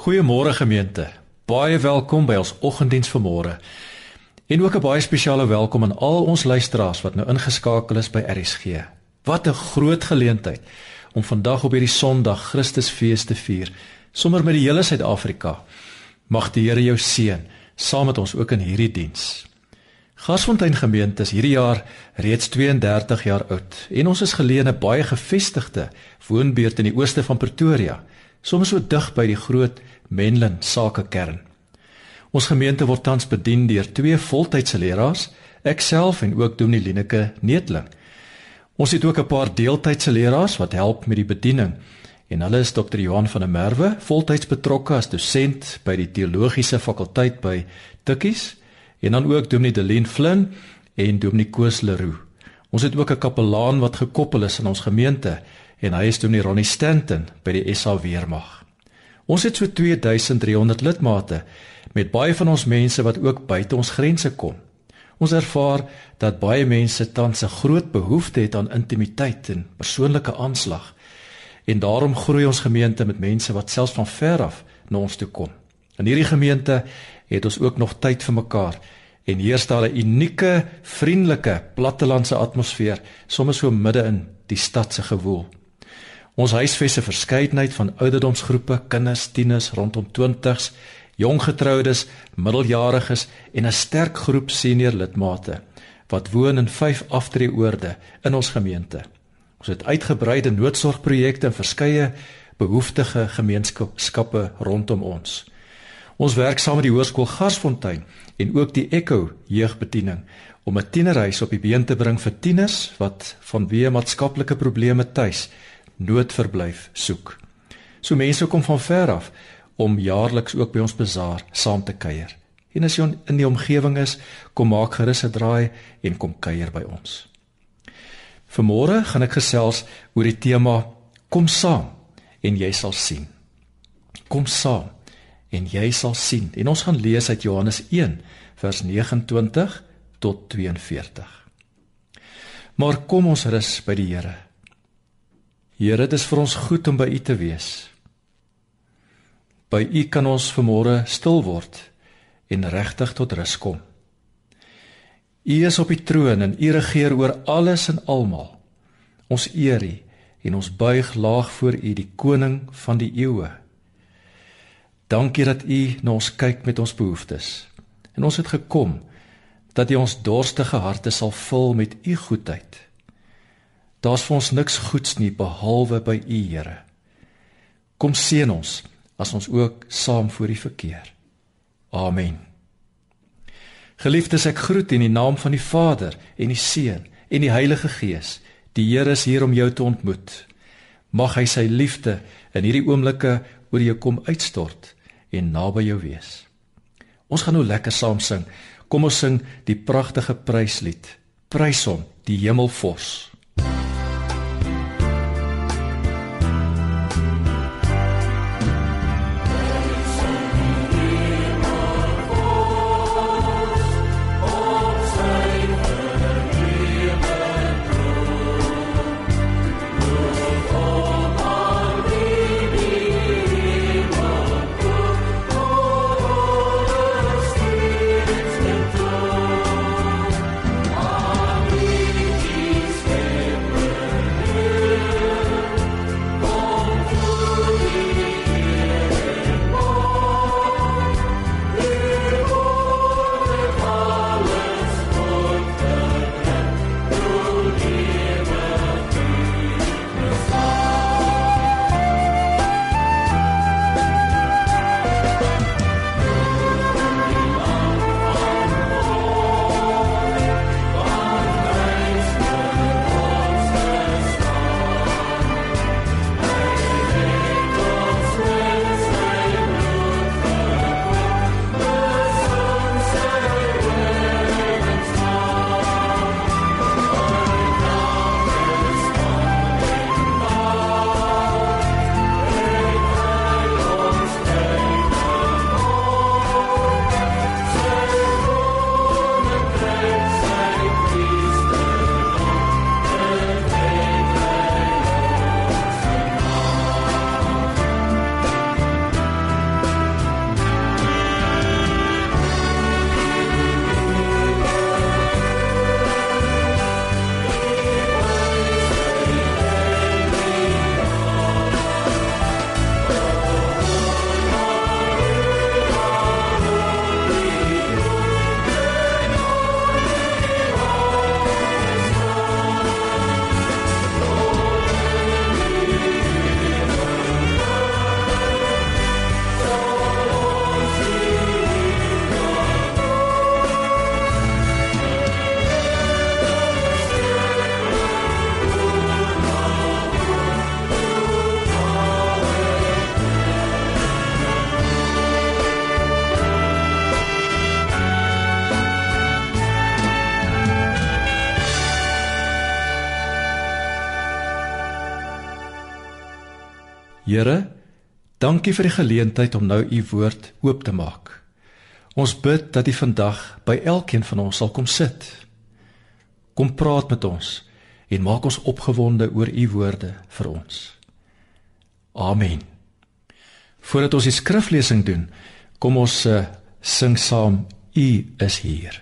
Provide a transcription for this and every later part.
Goeiemôre gemeente. Baie welkom by ons oggenddiens vanmôre. En ook 'n baie spesiale welkom aan al ons luisteraars wat nou ingeskakel is by RSG. Wat 'n groot geleentheid om vandag op hierdie Sondag Christusfees te vier, sommer met die hele Suid-Afrika. Mag die Here jou seën saam met ons ook in hierdie diens. Gasfontein gemeente is hierdie jaar reeds 32 jaar oud en ons is geleë in 'n baie gevestigde woonbuurt in die ooste van Pretoria soms so dig by die groot Menlyn sakekern. Ons gemeente word tans bedien deur twee voltydse leraars, ek self en ook Dominee Lineke Neetling. Ons het ook 'n paar deeltydse leraars wat help met die bediening. En hulle is Dr. Johan van der Merwe, voltyds betrokke as dosent by die teologiese fakulteit by Tikkies, en dan ook Dominee Delien Flynn en Dominee Koos Leroux. Ons het ook 'n kapelaan wat gekoppel is in ons gemeente en hy is toe in Ronnie Stanton by die SA Weermag. Ons het so 2300 lidmate met baie van ons mense wat ook buite ons grense kom. Ons ervaar dat baie mense tans 'n groot behoefte het aan intimiteit en persoonlike aanslag. En daarom groei ons gemeente met mense wat selfs van ver af na ons toe kom. In hierdie gemeente het ons ook nog tyd vir mekaar en hier staan 'n unieke, vriendelike plattelandse atmosfeer sommer so midde in die stad se gewoel. Ons huisves 'n verskeidenheid van ouderdomsgroepe, kinders, tieners rondom 20s, jong getroudes, middeljariges en 'n sterk groep senior lidmate wat woon in vyf aftreeoorde in ons gemeente. Ons het uitgebreide noodsorgprojekte in verskeie behoeftige gemeenskappe rondom ons. Ons werk saam met die Hoërskool Garsfontein en ook die Echo jeugbediening om 'n tienerhuis op die been te bring vir tieners wat vanweë maatskaplike probleme tuis noodverblyf soek. So mense kom van ver af om jaarliks ook by ons bazaar saam te kuier. En as jy in die omgewing is, kom maak gerus 'n draai en kom kuier by ons. Vanmôre gaan ek gesels oor die tema kom saam en jy sal sien. Kom saam en jy sal sien. En ons gaan lees uit Johannes 1 vers 29 tot 42. Maar kom ons rus by die Here. Here, dit is vir ons goed om by U te wees. By U kan ons vanmôre stil word en regtig tot rus kom. U is op die troon en U regeer oor alles en almal. Ons eer U en ons buig laag voor U, die koning van die eeue. Dankie dat U na ons kyk met ons behoeftes. En ons het gekom dat U ons dorstige harte sal vul met U goedheid. Daar's vir ons niks goeds nie behalwe by U, Here. Kom seën ons as ons ook saam voor U verkeer. Amen. Geliefdes, ek groet in die naam van die Vader en die Seun en die Heilige Gees. Die Here is hier om jou te ontmoet. Mag hy sy liefde in hierdie oomblikke oor jou kom uitstort en naby jou wees. Ons gaan nou lekker saam sing. Kom ons sing die pragtige pryslied. Prys hom, die Hemelvors. Here, dankie vir die geleentheid om nou u woord oop te maak. Ons bid dat u vandag by elkeen van ons sal kom sit. Kom praat met ons en maak ons opgewonde oor u woorde vir ons. Amen. Voordat ons die skriflesing doen, kom ons uh, sing saam U is hier.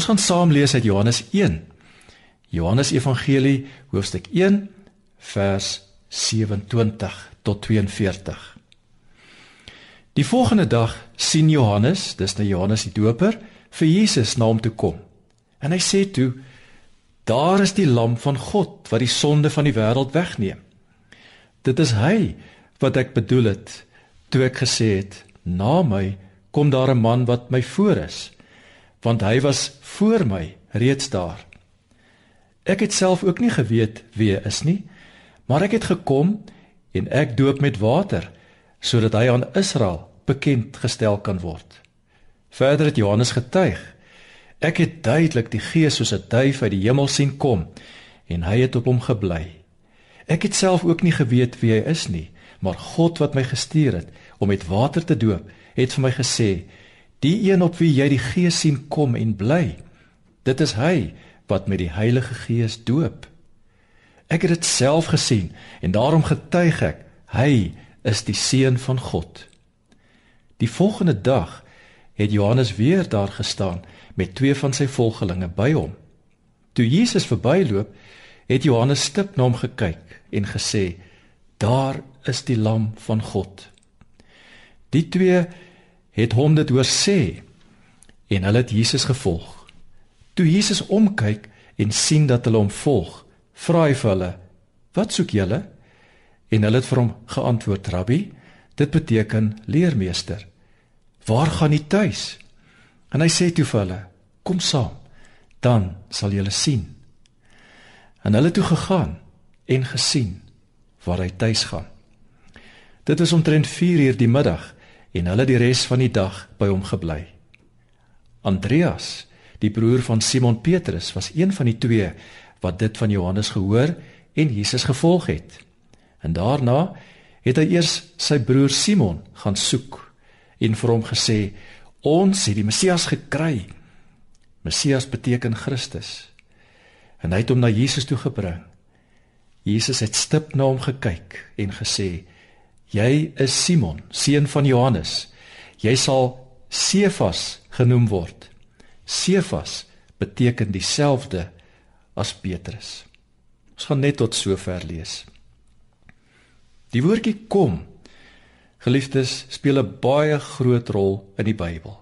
Ons gaan saam lees uit Johannes 1. Johannes Evangelie hoofstuk 1 vers 27 tot 42. Die volgende dag sien Johannes, dis nou Johannes die Doper, vir Jesus na hom toe kom. En hy sê toe: Daar is die lam van God wat die sonde van die wêreld wegneem. Dit is hy wat ek bedoel het toe ek gesê het: Na my kom daar 'n man wat my voor is want hy was voor my reeds daar. Ek het self ook nie geweet wie hy is nie, maar ek het gekom en ek doop met water sodat hy aan Israel bekend gestel kan word. Verder het Johannes getuig: Ek het duidelik die Gees soos 'n duif uit die hemel sien kom en hy het op hom gebly. Ek het self ook nie geweet wie hy is nie, maar God wat my gestuur het om met water te doop, het vir my gesê: Die een op wie jy die Gees sien kom en bly, dit is hy wat met die Heilige Gees doop. Ek het dit self gesien en daarom getuig ek, hy is die seun van God. Die volgende dag het Johannes weer daar gestaan met twee van sy volgelinge by hom. Toe Jesus verbyloop, het Johannes stip na hom gekyk en gesê: "Daar is die lam van God." Die twee het hom dit hoor sê en hulle het Jesus gevolg. Toe Jesus omkyk en sien dat hulle hom volg, vra hy vir hulle: "Wat soek julle?" En hulle het vir hom geantwoord: "Rabbi, dit beteken leermeester. Waar gaan u tuis?" En hy sê toe vir hulle: "Kom saam, dan sal julle sien." En hulle toe gegaan en gesien waar hy tuis gaan. Dit is omtrent 4 uur die middag en hulle die res van die dag by hom gebly. Andreas, die broer van Simon Petrus, was een van die twee wat dit van Johannes gehoor en Jesus gevolg het. En daarna het hy eers sy broer Simon gaan soek en vir hom gesê: "Ons het die Messias gekry." Messias beteken Christus. En hy het hom na Jesus toe gebring. Jesus het stip na hom gekyk en gesê: Jy is Simon, seun van Johannes. Jy sal Sefas genoem word. Sefas beteken dieselfde as Petrus. Ons gaan net tot sover lees. Die woordjie kom geliefdes speel 'n baie groot rol in die Bybel.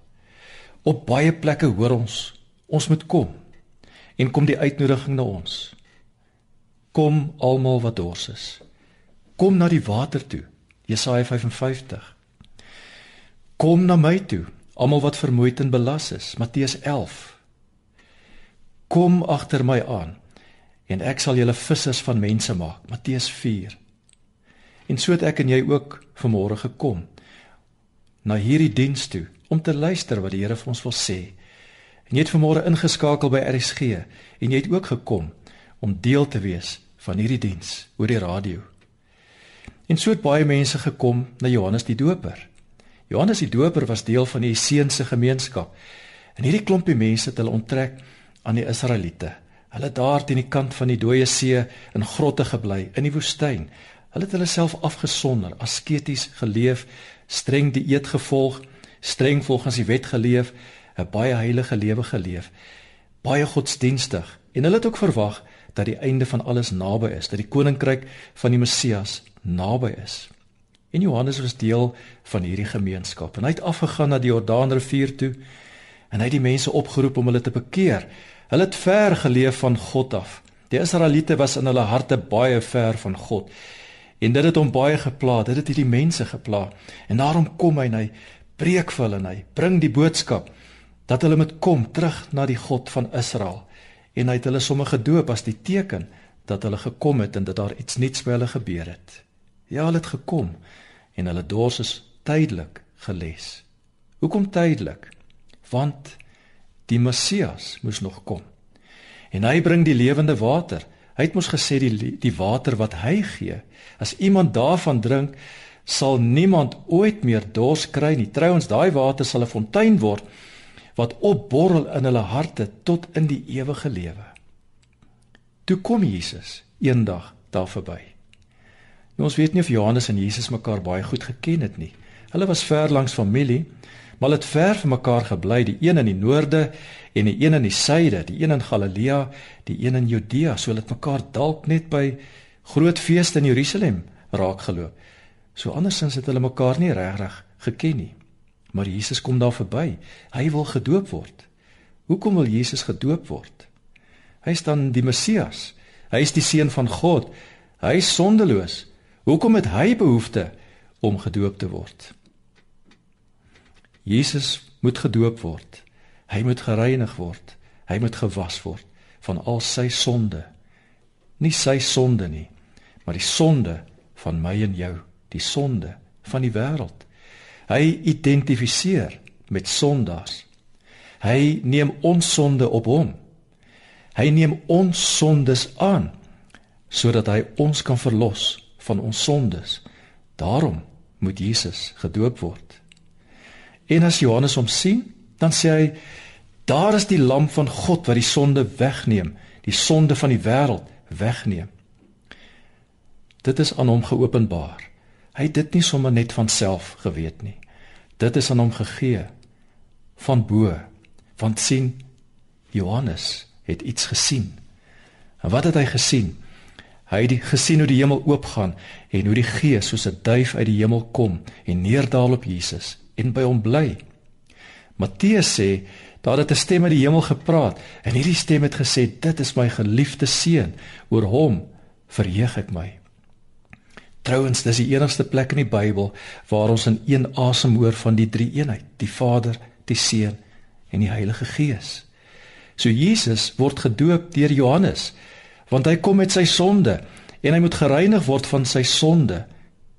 Op baie plekke hoor ons, ons moet kom. En kom die uitnodiging na ons. Kom almal wat dors is. Kom na die water toe. Jesaja 55. Kom na my toe, almal wat vermoeid en belas is. Matteus 11. Kom agter my aan en ek sal julle vissers van mense maak. Matteus 4. En so het ek en jy ook vanmôre gekom na hierdie diens toe om te luister wat die Here vir ons wil sê. En jy het vanmôre ingeskakel by RSG en jy het ook gekom om deel te wees van hierdie diens oor die radio. En so het baie mense gekom na Johannes die Doper. Johannes die Doper was deel van die Esseense gemeenskap. En hierdie klompie mense het hulle onttrek aan die Israeliete. Hulle daar teen die kant van die dooie see in grotte gebly in die woestyn. Hulle het hulle self afgesonder, asketies geleef, streng dieet gevolg, streng volgens die wet geleef, 'n baie heilige lewe geleef, baie godsdienstig en hulle het ook verwag dat die einde van alles naby is, dat die koninkryk van die Messias naby is. En Johannes was deel van hierdie gemeenskap en hy het afgegaan na die Jordaanrivier toe en hy het die mense opgeroep om hulle te bekeer. Hulle het ver geleef van God af. Die Israeliete was in hulle harte baie ver van God. En dit het hom baie gepla, dit het hierdie mense gepla. En daarom kom hy en hy preek vir hulle en hy bring die boodskap dat hulle moet kom terug na die God van Israel. En hy het hulle sommer gedoop as die teken dat hulle gekom het en dat daar iets nuuts by hulle gebeur het. Ja, hulle het gekom en hulle dors is tydelik geles. Hoekom tydelik? Want die Messias moes nog kom. En hy bring die lewende water. Hy het mos gesê die die water wat hy gee, as iemand daarvan drink, sal niemand ooit meer dors kry nie. Trouwens, daai water sal 'n fontein word wat opborrel in hulle harte tot in die ewige lewe. Toe kom Jesus eendag daar verby. Nou ons weet nie of Johannes en Jesus mekaar baie goed geken het nie. Hulle was ver langs familie, maar het ver van mekaar gebly, die een in die noorde en die een in die suide, die een in Galilea, die een in Judea, so hulle het mekaar dalk net by groot feeste in Jerusalem raak geloop. So andersins het hulle mekaar nie regtig geken nie. Maar Jesus kom daar verby. Hy wil gedoop word. Hoekom wil Jesus gedoop word? Hy is dan die Messias. Hy is die seun van God. Hy is sondeloos. Hoekom het hy behoefte om gedoop te word? Jesus moet gedoop word. Hy moet gereinig word. Hy moet gewas word van al sy sonde. Nie sy sonde nie, maar die sonde van my en jou, die sonde van die wêreld. Hy identifiseer met sondaars. Hy neem ons sonde op hom. Hy neem ons sondes aan sodat hy ons kan verlos van ons sondes. Daarom moet Jesus gedoop word. En as Johannes hom sien, dan sê hy daar is die lam van God wat die sonde wegneem, die sonde van die wêreld wegneem. Dit is aan hom geopenbaar. Hy het dit nie sommer net van self geweet nie. Dit is aan hom gegee van bo. Want sien Johannes het iets gesien. En wat het hy gesien? Hy het gesien hoe die hemel oopgaan en hoe die Gees soos 'n duif uit die hemel kom en neerdal op Jesus en by hom bly. Matteus sê daar het 'n stem uit die hemel gepraat en hierdie stem het gesê dit is my geliefde seun oor hom verheug ek my. Trouwens dis die enigste plek in die Bybel waar ons in een asem hoor van die drie eenheid, die Vader, die Seun en die Heilige Gees. So Jesus word gedoop deur Johannes want hy kom met sy sonde en hy moet gereinig word van sy sonde.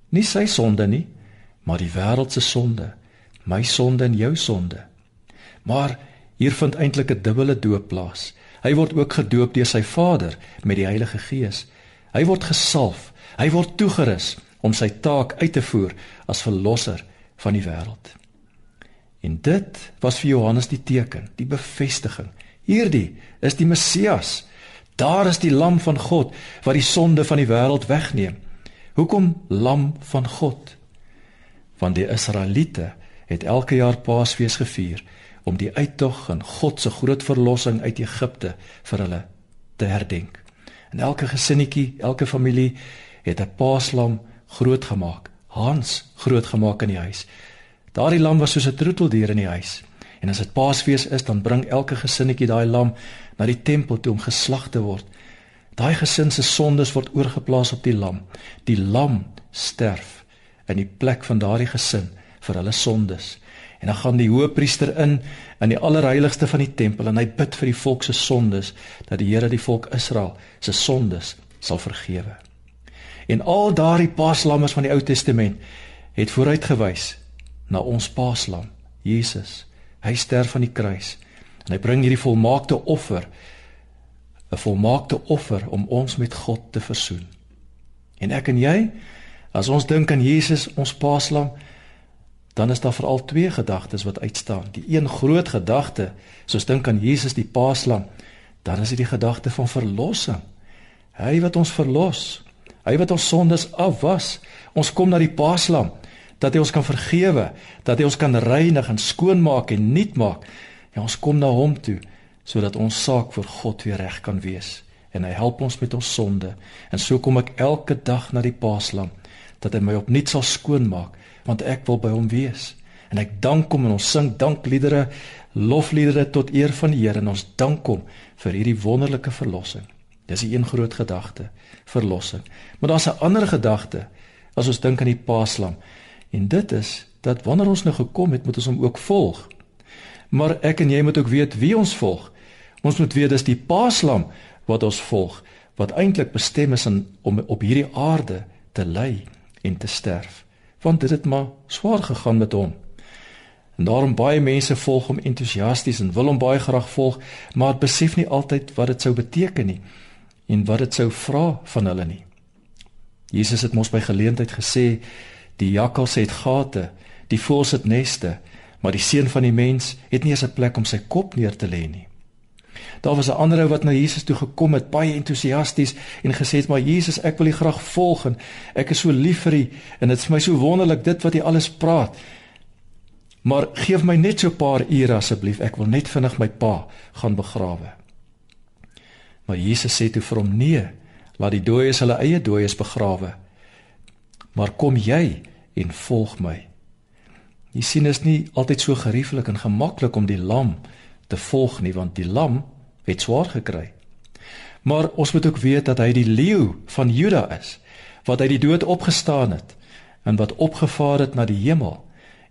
Nie sy sonde nie, maar die wêreld se sonde, my sonde en jou sonde. Maar hier vind eintlik 'n dubbele doop plaas. Hy word ook gedoop deur sy Vader met die Heilige Gees. Hy word gesalf, hy word toegerus om sy taak uit te voer as verlosser van die wêreld. En dit was vir Johannes die teken, die bevestiging. Hierdie is die Messias. Daar is die lam van God wat die sonde van die wêreld wegneem. Hoekom lam van God? Want die Israeliete het elke jaar Paasfees gevier om die uittog en God se groot verlossing uit Egipte vir hulle te herdenk. En elke gesinnetjie, elke familie het 'n paaslam grootgemaak, Hans grootgemaak in die huis. Daardie lam was soos 'n troeteldier in die huis En as dit Paasfees is, dan bring elke gesinnetjie daai lam na die tempel toe om geslag te word. Daai gesin se sondes word oorgeplaas op die lam. Die lam sterf in die plek van daardie gesin vir hulle sondes. En dan gaan die hoëpriester in in die allerheiligste van die tempel en hy bid vir die volk se sondes dat die Here die volk Israel se sondes sal vergewe. En al daardie paaslammers van die Ou Testament het vooruitgewys na ons paaslam, Jesus. Hy sterf aan die kruis en hy bring hierdie volmaakte offer 'n volmaakte offer om ons met God te versoen. En ek en jy, as ons dink aan Jesus, ons paaslam, dan is daar veral twee gedagtes wat uitstaan. Die een groot gedagte, soos dink aan Jesus die paaslam, dan is dit die gedagte van verlossing. Hy wat ons verlos, hy wat ons sondes afwas. Ons kom na die paaslam dat hy ons kan vergewe, dat hy ons kan reinig en skoonmaak en nuut maak. Ja, ons kom na hom toe sodat ons saak vir God weer reg kan wees en hy help ons met ons sonde. En so kom ek elke dag na die paaslam dat hy my opnuut sal skoonmaak want ek wil by hom wees. En ek dank hom en ons sing dankliedere, lofliedere tot eer van die Here en ons dank hom vir hierdie wonderlike verlossing. Dis 'n een groot gedagte, verlossing. Maar daar's 'n ander gedagte as ons dink aan die paaslam. En dit is dat wanneer ons nou gekom het, moet ons hom ook volg. Maar ek en jy moet ook weet wie ons volg. Ons moet weet dis die paaslam wat ons volg, wat eintlik bestem is om op hierdie aarde te ly en te sterf. Want dit het maar swaar gegaan met hom. En daarom baie mense volg hom entoesiasties en wil hom baie graag volg, maar besef nie altyd wat dit sou beteken nie en wat dit sou vra van hulle nie. Jesus het mos by geleentheid gesê Die jakkals het gate, die voëls het neste, maar die seun van die mens het nie eens 'n plek om sy kop neer te lê nie. Daar was 'n ander ou wat na Jesus toe gekom het, baie entoesiasties en gesê het: "Maar Jesus, ek wil U graag volg en ek is so lief vir U en dit is vir my so wonderlik dit wat U alles praat. Maar geef my net so 'n paar ure asseblief, ek wil net vinnig my pa gaan begrawe." Maar Jesus sê toe vir hom: "Nee, laat die dooies hulle eie dooies begrawe." maar kom jy en volg my. Jy sien is nie altyd so gerieflik en gemaklik om die lam te volg nie want die lam het swaar gekry. Maar ons moet ook weet dat hy die leeu van Juda is wat uit die dood opgestaan het en wat opgevaar het na die hemel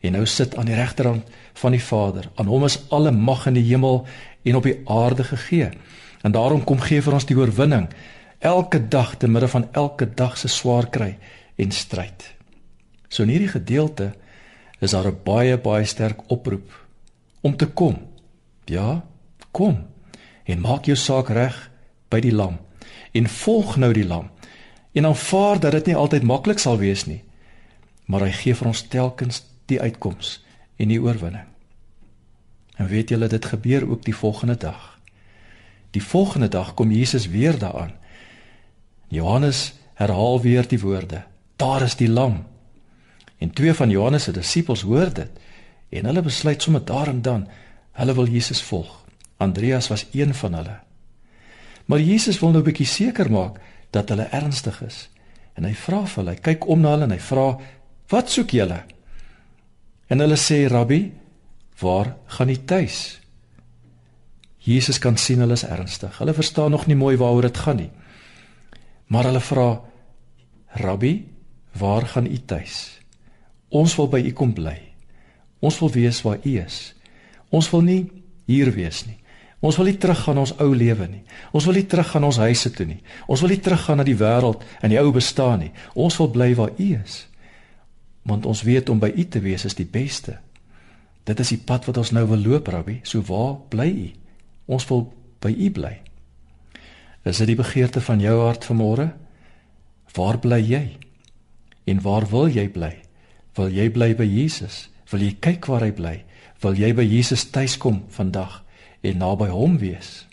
en nou sit aan die regterhand van die Vader. Aan hom is alle mag in die hemel en op die aarde gegee. En daarom kom gee vir ons die oorwinning elke dag te midde van elke dag se swaar kry en stryd. So in hierdie gedeelte is daar 'n baie baie sterk oproep om te kom. Ja, kom en maak jou saak reg by die lam en volg nou die lam. En aanvaar dat dit nie altyd maklik sal wees nie, maar hy gee vir ons telkens die uitkoms en die oorwinning. En weet julle dit gebeur ook die volgende dag. Die volgende dag kom Jesus weer daaraan. Johannes herhaal weer die woorde: daar is die lam. En twee van Johannes se disippels hoor dit en hulle besluit sommer daar en dan hulle wil Jesus volg. Andreas was een van hulle. Maar Jesus wil nou 'n bietjie seker maak dat hulle ernstig is. En hy vra vir hulle, hy kyk om na hulle en hy vra: "Wat soek julle?" En hulle sê: "Rabbi, waar gaan u tuis?" Jesus kan sien hulle is ernstig. Hulle verstaan nog nie mooi waaroor dit gaan nie. Maar hulle vra: "Rabbi, Waar gaan u tuis? Ons wil by u kom bly. Ons wil weet waar u is. Ons wil nie hier wees nie. Ons wil nie teruggaan ons ou lewe nie. Ons wil nie teruggaan ons huise toe nie. Ons wil nie teruggaan na die wêreld en die ou bestaan nie. Ons wil bly waar u is. Want ons weet om by u te wees is die beste. Dit is die pad wat ons nou wil loop, Rabbi. So waar bly u? Ons wil by u bly. Is dit die begeerte van jou hart vanmôre? Waar bly jy? En waar wil jy bly? Wil jy bly by Jesus? Wil jy kyk waar hy bly? Wil jy by Jesus tuiskom vandag en naby hom wees?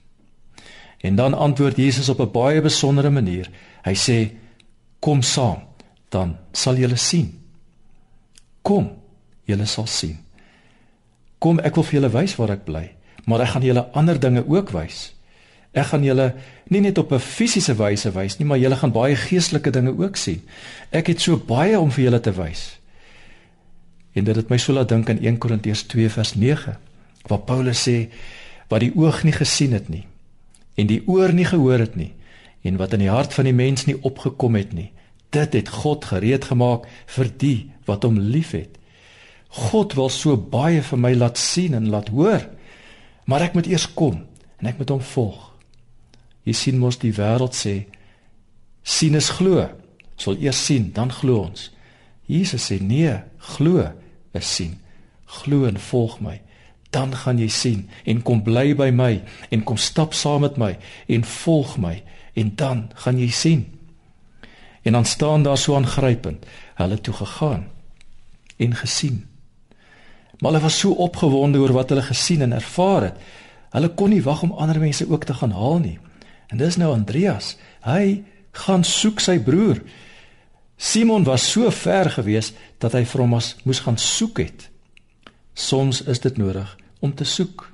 En dan antwoord Jesus op 'n baie besondere manier. Hy sê: "Kom saam, dan sal julle sien." Kom, julle sal sien. Kom, ek wil vir julle wys waar ek bly, maar ek gaan julle ander dinge ook wys. Ek gaan julle nie net op 'n fisiese wyse wys nie, maar julle gaan baie geestelike dinge ook sien. Ek het so baie om vir julle te wys. En dit het my so laat dink aan 1 Korintiërs 2 vers 9, Waar Paulus sê wat die oog nie gesien het nie en die oor nie gehoor het nie en wat in die hart van die mens nie opgekom het nie dit het God gereed gemaak vir die wat hom liefhet. God wil so baie vir my laat sien en laat hoor. Maar ek moet eers kom en ek moet hom volg. Jy sien mos die wêreld sê sien is glo. Sal eers sien, dan glo ons. Jesus sê nee, glo sien. Glo en volg my. Dan gaan jy sien en kom bly by my en kom stap saam met my en volg my en dan gaan jy sien. En dan staan daar so aangrypend, hulle toe gegaan en gesien. Maar hulle was so opgewonde oor wat hulle gesien en ervaar het. Hulle kon nie wag om ander mense ook te gaan haal nie. En dis nou Andreas. Hy gaan soek sy broer. Simon was so ver gewees dat hy vir hom as moes gaan soek het. Soms is dit nodig om te soek.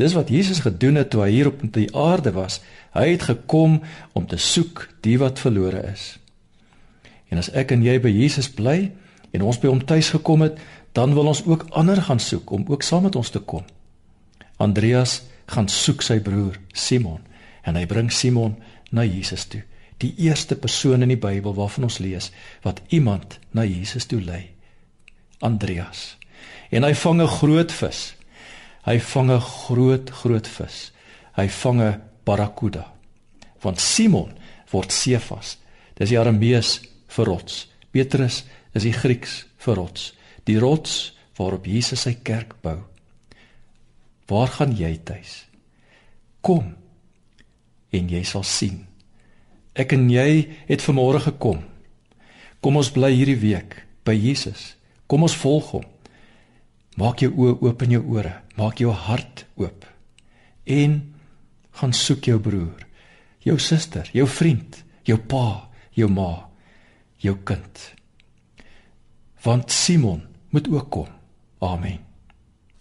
Dis wat Jesus gedoen het toe hy hier op die aarde was. Hy het gekom om te soek die wat verlore is. En as ek en jy by Jesus bly en ons by hom tuis gekom het, dan wil ons ook ander gaan soek om ook saam met ons te kom. Andreas gaan soek sy broer Simon en hy bring Simon na Jesus toe. Die eerste persoon in die Bybel waarvan ons lees wat iemand na Jesus toe lei. Andreas. En hy vang 'n groot vis. Hy vang 'n groot groot vis. Hy vang 'n barracuda. Want Simon word Sefas. Dis die Aramees vir rots. Petrus is die Grieks vir rots, die rots waarop Jesus sy kerk bou. Waar gaan jy tuis? Kom en jy sal sien. Ek en jy het vanmôre gekom. Kom ons bly hierdie week by Jesus. Kom ons volg hom. Maak jou oë oop en jou ore, maak jou hart oop. En gaan soek jou broer, jou suster, jou vriend, jou pa, jou ma jou kind. Want Simon moet ook kom. Amen.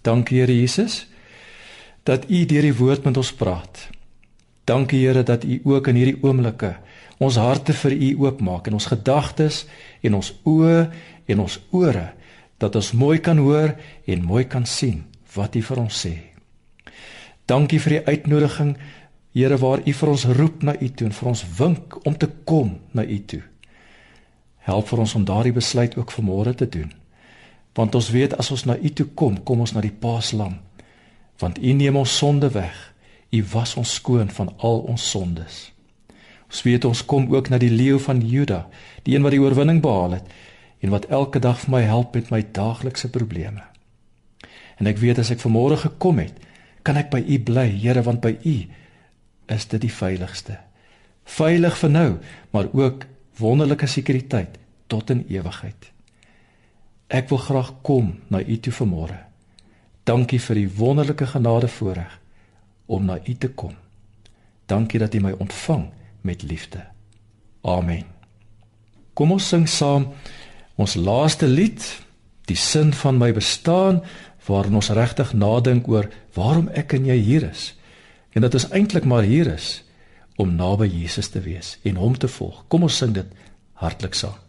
Dankie Here Jesus dat U deur die woord met ons praat. Dankie Here dat U ook in hierdie oomblikke ons harte vir U oopmaak en ons gedagtes en ons oë en ons ore dat ons mooi kan hoor en mooi kan sien wat U vir ons sê. Dankie vir die uitnodiging Here waar U vir ons roep na U toe en vir ons wink om te kom na U toe. Help vir ons om daardie besluit ook vanmôre te doen. Want ons weet as ons na U toe kom, kom ons na die Paaslam. Want U neem ons sonde weg. U was ons skoon van al ons sondes. Ons weet ons kom ook na die leeu van Juda, die een wat die oorwinning behaal het en wat elke dag vir my help met my daaglikse probleme. En ek weet as ek vanmôre gekom het, kan ek by U bly, Here, want by U is dit die veiligste. Veilig vir nou, maar ook wonderlike sekuriteit tot in ewigheid. Ek wil graag kom na U toe vanmôre. Dankie vir die wonderlike genade voorreg om na U te kom. Dankie dat U my ontvang met liefde. Amen. Kom ons sing saam ons laaste lied, die sin van my bestaan, waarin ons regtig nadink oor waarom ek en jy hier is. En dat ons eintlik maar hier is om naby Jesus te wees en hom te volg. Kom ons sing dit hartlik saam.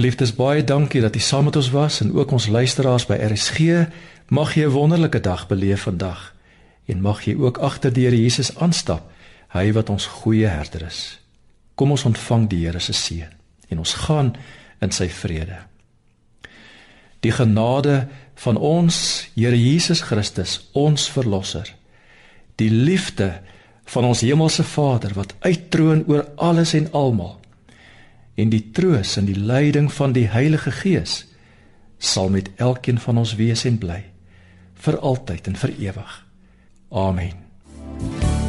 Geliefdes, baie dankie dat u saam met ons was en ook ons luisteraars by RSG. Mag jy 'n wonderlike dag beleef vandag en mag jy ook agter die Here Jesus aanstap, hy wat ons goeie herder is. Kom ons ontvang die Here se seën en ons gaan in sy vrede. Die genade van ons Here Jesus Christus, ons verlosser, die liefde van ons hemelse Vader wat uittroon oor alles en almal en die troos en die leiding van die Heilige Gees sal met elkeen van ons wees en bly vir altyd en vir ewig. Amen.